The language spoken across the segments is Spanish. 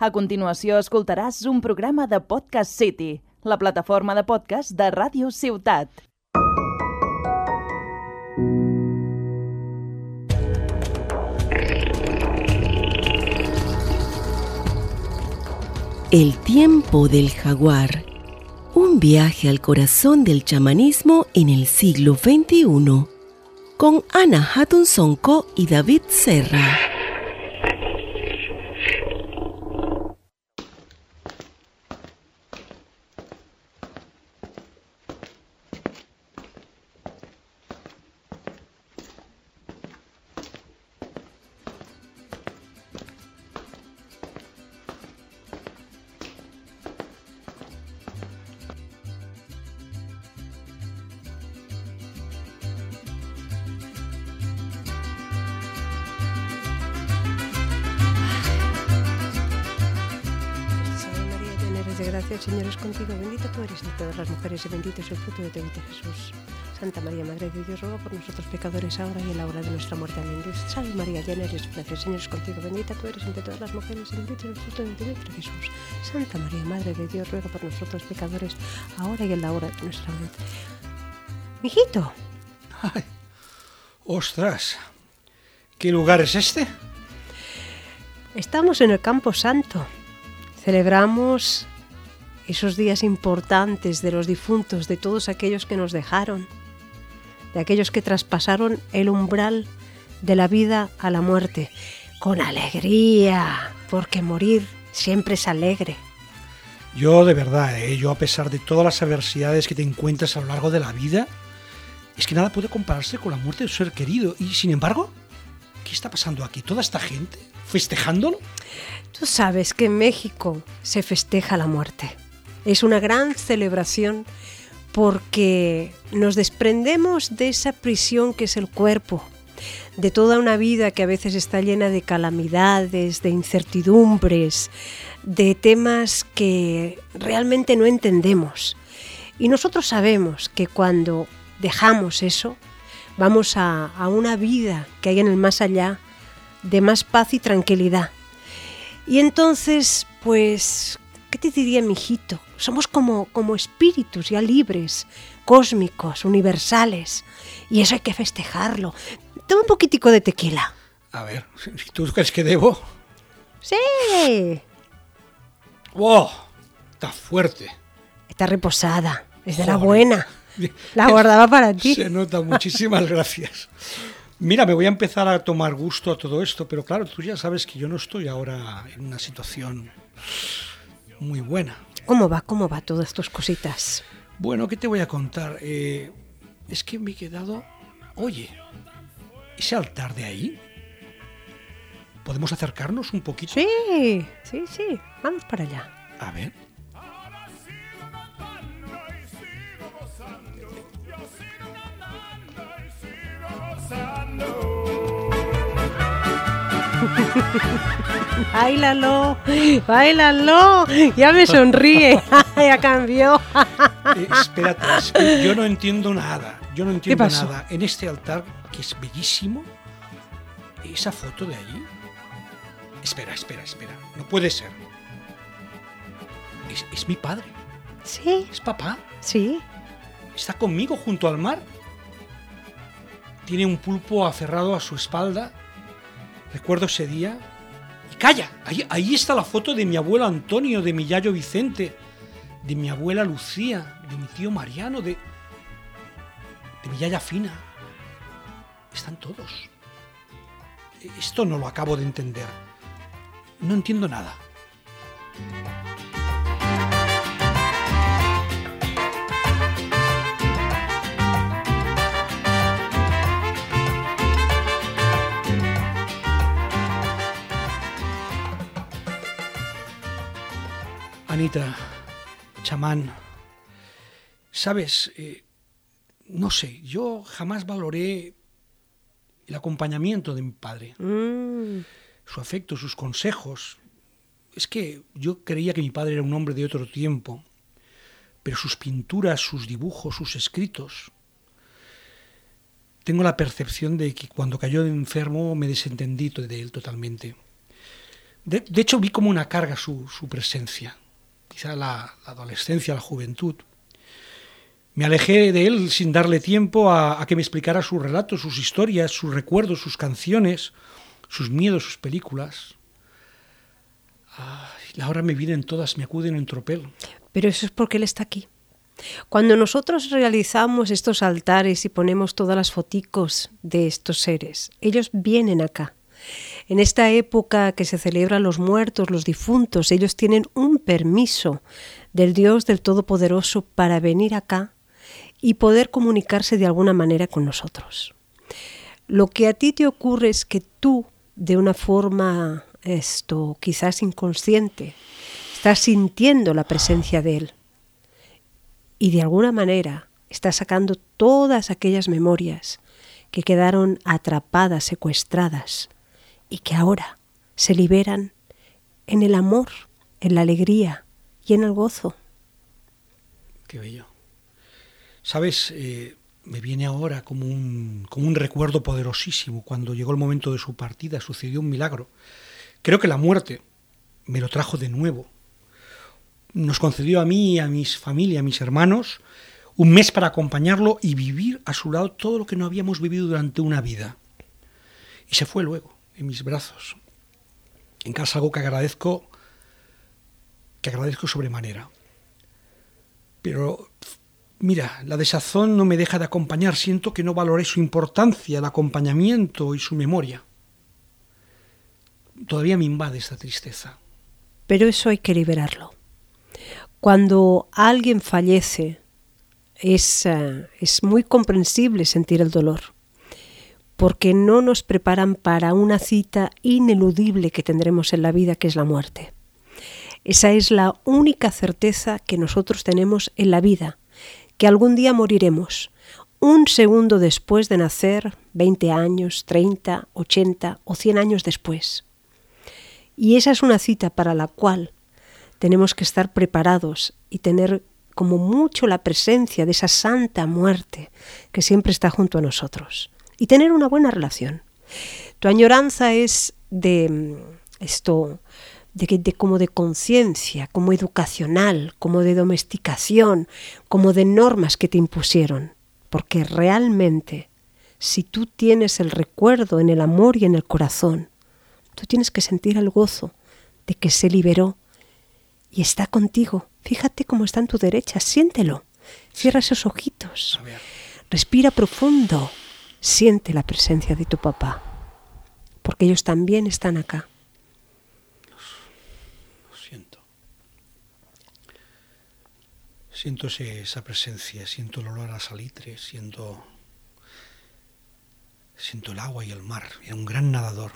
A continuació escoltaràs un programa de Podcast City, la plataforma de podcast de Ràdio Ciutat. El tiempo del jaguar. Un viaje al corazón del chamanismo en el siglo XXI. Con Ana Hatton Sonko y David Serra. El Señor es contigo, bendita tú eres de todas las mujeres y bendito es el fruto de tu vientre Jesús. Santa María, Madre de Dios, ruega por nosotros pecadores ahora y en la hora de nuestra muerte. Amén. Dios, salve María, llena eres de gracia, el Señor es contigo, bendita tú eres entre todas las mujeres y bendito es el fruto de tu vientre Jesús. Santa María, Madre de Dios, ruega por nosotros pecadores ahora y en la hora de nuestra muerte. Mijito, Ay, ostras, ¿qué lugar es este? Estamos en el Campo Santo. Celebramos esos días importantes de los difuntos, de todos aquellos que nos dejaron, de aquellos que traspasaron el umbral de la vida a la muerte, con alegría, porque morir siempre es alegre. Yo de verdad, ¿eh? yo a pesar de todas las adversidades que te encuentras a lo largo de la vida, es que nada puede compararse con la muerte de un ser querido. Y sin embargo, ¿qué está pasando aquí? ¿Toda esta gente festejándolo? Tú sabes que en México se festeja la muerte. Es una gran celebración porque nos desprendemos de esa prisión que es el cuerpo, de toda una vida que a veces está llena de calamidades, de incertidumbres, de temas que realmente no entendemos. Y nosotros sabemos que cuando dejamos eso, vamos a, una vida que hay en el más allá de más paz y tranquilidad. Y entonces, pues, ¿qué te diría mi hijito? Somos como, como espíritus ya libres, cósmicos, universales. Y eso hay que festejarlo. Toma un poquitico de tequila. A ver, ¿tú crees que debo? Sí, ¡Wow! Está fuerte. está reposada. Es de la buena. La guardaba para ti. Se nota, muchísimas gracias. Mira, me voy a empezar a tomar gusto a todo esto, pero claro, tú ya sabes que yo no estoy ahora en una situación muy buena. ¿Cómo va? ¿Cómo va todas tus cositas? Bueno, ¿qué te voy a contar? Eh, es que me he quedado... Oye, ese altar de ahí, ¿podemos acercarnos un poquito? Sí, sí, sí. Vamos para allá. A ver. Báilalo, báilalo. Ya me sonríe. ya cambió. Eh, espérate, es que yo no entiendo nada. Yo no entiendo nada. En este altar, que es bellísimo, esa foto de allí. Espera, espera, espera. No puede ser. Es, es mi padre. Sí, Es papá. sí. Está conmigo junto al mar. Tiene un pulpo aferrado a su espalda. Recuerdo ese día. Y calla, ahí, está la foto de mi abuelo Antonio, de mi yayo Vicente, de mi abuela Lucía, de mi tío Mariano, de, de mi yaya Fina. Están todos. Esto no lo acabo de entender. No entiendo nada. Anita, chamán, sabes, Eh, no sé, yo jamás valoré el acompañamiento de mi padre, Mm, su afecto, sus consejos. Es que yo creía que mi padre era un hombre de otro tiempo, pero sus pinturas, sus dibujos, sus escritos, tengo la percepción de que cuando cayó enfermo me desentendí de él totalmente. De, de hecho, vi como una carga su, su presencia, quizá la, adolescencia, la juventud. Me alejé de él sin darle tiempo a, a que me explicara sus relatos, sus historias, sus recuerdos, sus canciones, sus miedos, sus películas. Ay, ahora me vienen todas, me acuden en tropel. Pero eso es porque Él está aquí. Cuando nosotros realizamos estos altares y ponemos todas las foticos de estos seres, ellos vienen acá. En esta época que se celebran los muertos, los difuntos, ellos tienen un permiso del Dios del Todopoderoso para venir acá y poder comunicarse de alguna manera con nosotros. Lo que a ti te ocurre es que tú, de una forma esto quizás inconsciente, estás sintiendo la presencia de Él y de alguna manera está sacando todas aquellas memorias que quedaron atrapadas, secuestradas y que ahora se liberan en el amor, en la alegría y en el gozo. Qué bello. Sabes, eh, me viene ahora como un, como un recuerdo poderosísimo. Cuando llegó el momento de su partida sucedió un milagro. Creo que la muerte me lo trajo de nuevo nos concedió a mí, a mis familia, a mis hermanos, un mes para acompañarlo y vivir a su lado todo lo que no habíamos vivido durante una vida. Y se fue luego, en mis brazos. En casa algo que agradezco, que agradezco sobremanera. Pero mira, la desazón no me deja de acompañar. Siento que no valoré su importancia, el acompañamiento y su memoria. Todavía me invade esta tristeza. Pero eso hay que liberarlo. Cuando alguien fallece, es, uh, es, muy comprensible sentir el dolor, porque no nos preparan para una cita ineludible que tendremos en la vida, que es la muerte. Esa es la única certeza que nosotros tenemos en la vida, que algún día moriremos, un segundo después de nacer, 20 años, 30, 80 o 100 años después. Y esa es una cita para la cual tenemos que estar preparados y tener como mucho la presencia de esa santa muerte que siempre está junto a nosotros y tener una buena relación. Tu añoranza es de mm, esto, de, de como de conciencia, como educacional, como de domesticación, como de normas que te impusieron, porque realmente si tú tienes el recuerdo en el amor y en el corazón, tú tienes que sentir el gozo de que se liberó y está contigo. Fíjate cómo está en tu derecha, siéntelo. Cierra esos ojitos. Respira profundo. Siente la presencia de tu papá, porque ellos también están acá. Lo siento. Siento esa presencia, siento el olor a salitre, siento, siento el agua y el mar. Era un gran nadador,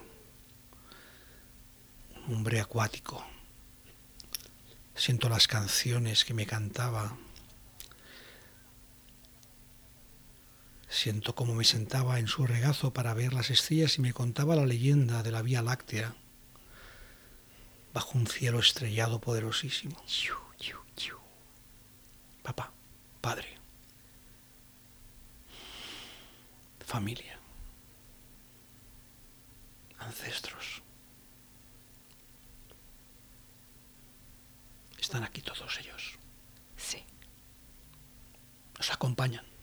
un hombre acuático siento las canciones que me cantaba, siento cómo me sentaba en su regazo para ver las estrellas y me contaba la leyenda de la Vía Láctea bajo un cielo estrellado poderosísimo. Papá, padre, familia, ancestros. Están aquí todos ellos. Sí. Nos acompañan.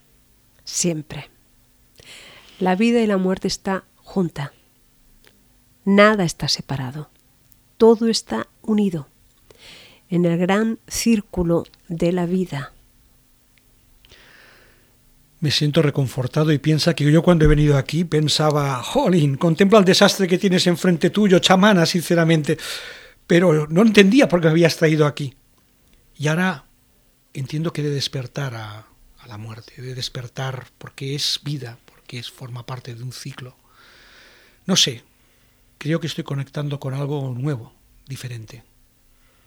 Siempre. La vida y la muerte está junta. Nada está separado. Todo está unido en el gran círculo de la vida. Me siento reconfortado y piensa que yo cuando he venido aquí pensaba, jolín, contempla el desastre que tienes enfrente tuyo, chamana, sinceramente pero no entendía por qué me habías traído aquí. Y ahora entiendo que de despertar a, a, la muerte, de despertar porque es vida, porque es, forma parte de un ciclo. No sé, creo que estoy conectando con algo nuevo, diferente.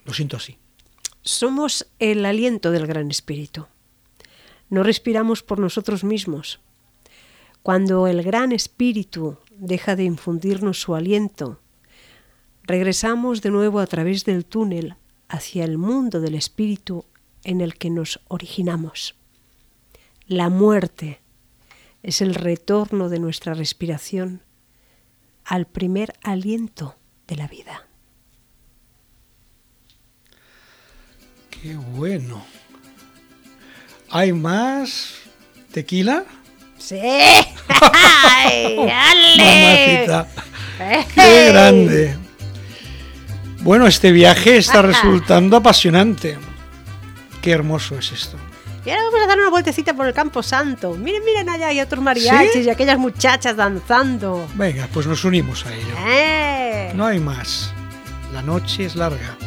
Lo siento así. Somos el aliento del Gran Espíritu. No respiramos por nosotros mismos. Cuando el Gran Espíritu deja de infundirnos su aliento, regresamos de nuevo a través del túnel hacia el mundo del espíritu en el que nos originamos. La muerte es el retorno de nuestra respiración al primer aliento de la vida. Qué bueno. ¿Hay más tequila? Sí. Dale! Mamacita, ¡Qué grande! Bueno, este viaje está resultando apasionante. Qué hermoso es esto. Y ahora vamos a dar una vueltecita por el Campo Santo. Miren, miren allá, hay otros mariachis ¿Sí? y aquellas muchachas danzando. Venga, pues nos unimos a ello. ¡Eh! No hay más. La noche es larga.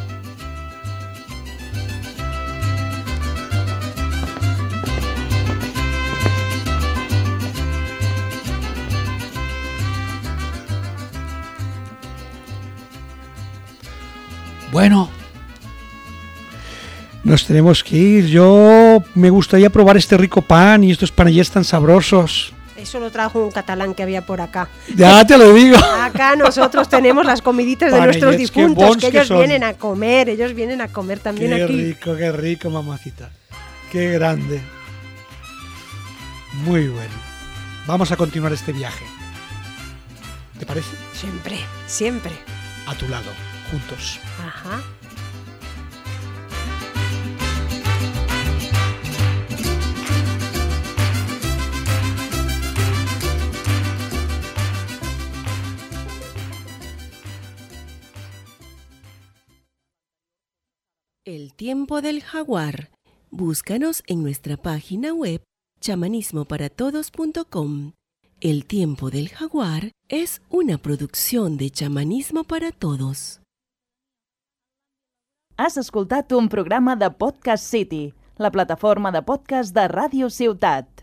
Bueno, nos tenemos que ir. Yo me gustaría probar este rico pan y estos panellets tan sabrosos. Eso lo trajo un catalán que había por acá. Ya te lo digo. Acá nosotros tenemos las comiditas de nuestros qué difuntos, que ellos vienen a comer, ellos vienen a comer también Qué aquí. rico, qué rico, mamacita. Qué grande. Muy bueno. Vamos a continuar este viaje. ¿Te parece? Siempre, siempre. A tu lado, juntos. Ajá. El tiempo del jaguar. Búscanos en nuestra página web chamanismoparatodos.com. El tiempo del jaguar es una producción de chamanismo para todos. Has escoltat un programa de Podcast City, la plataforma de podcast de Ràdio Ciutat.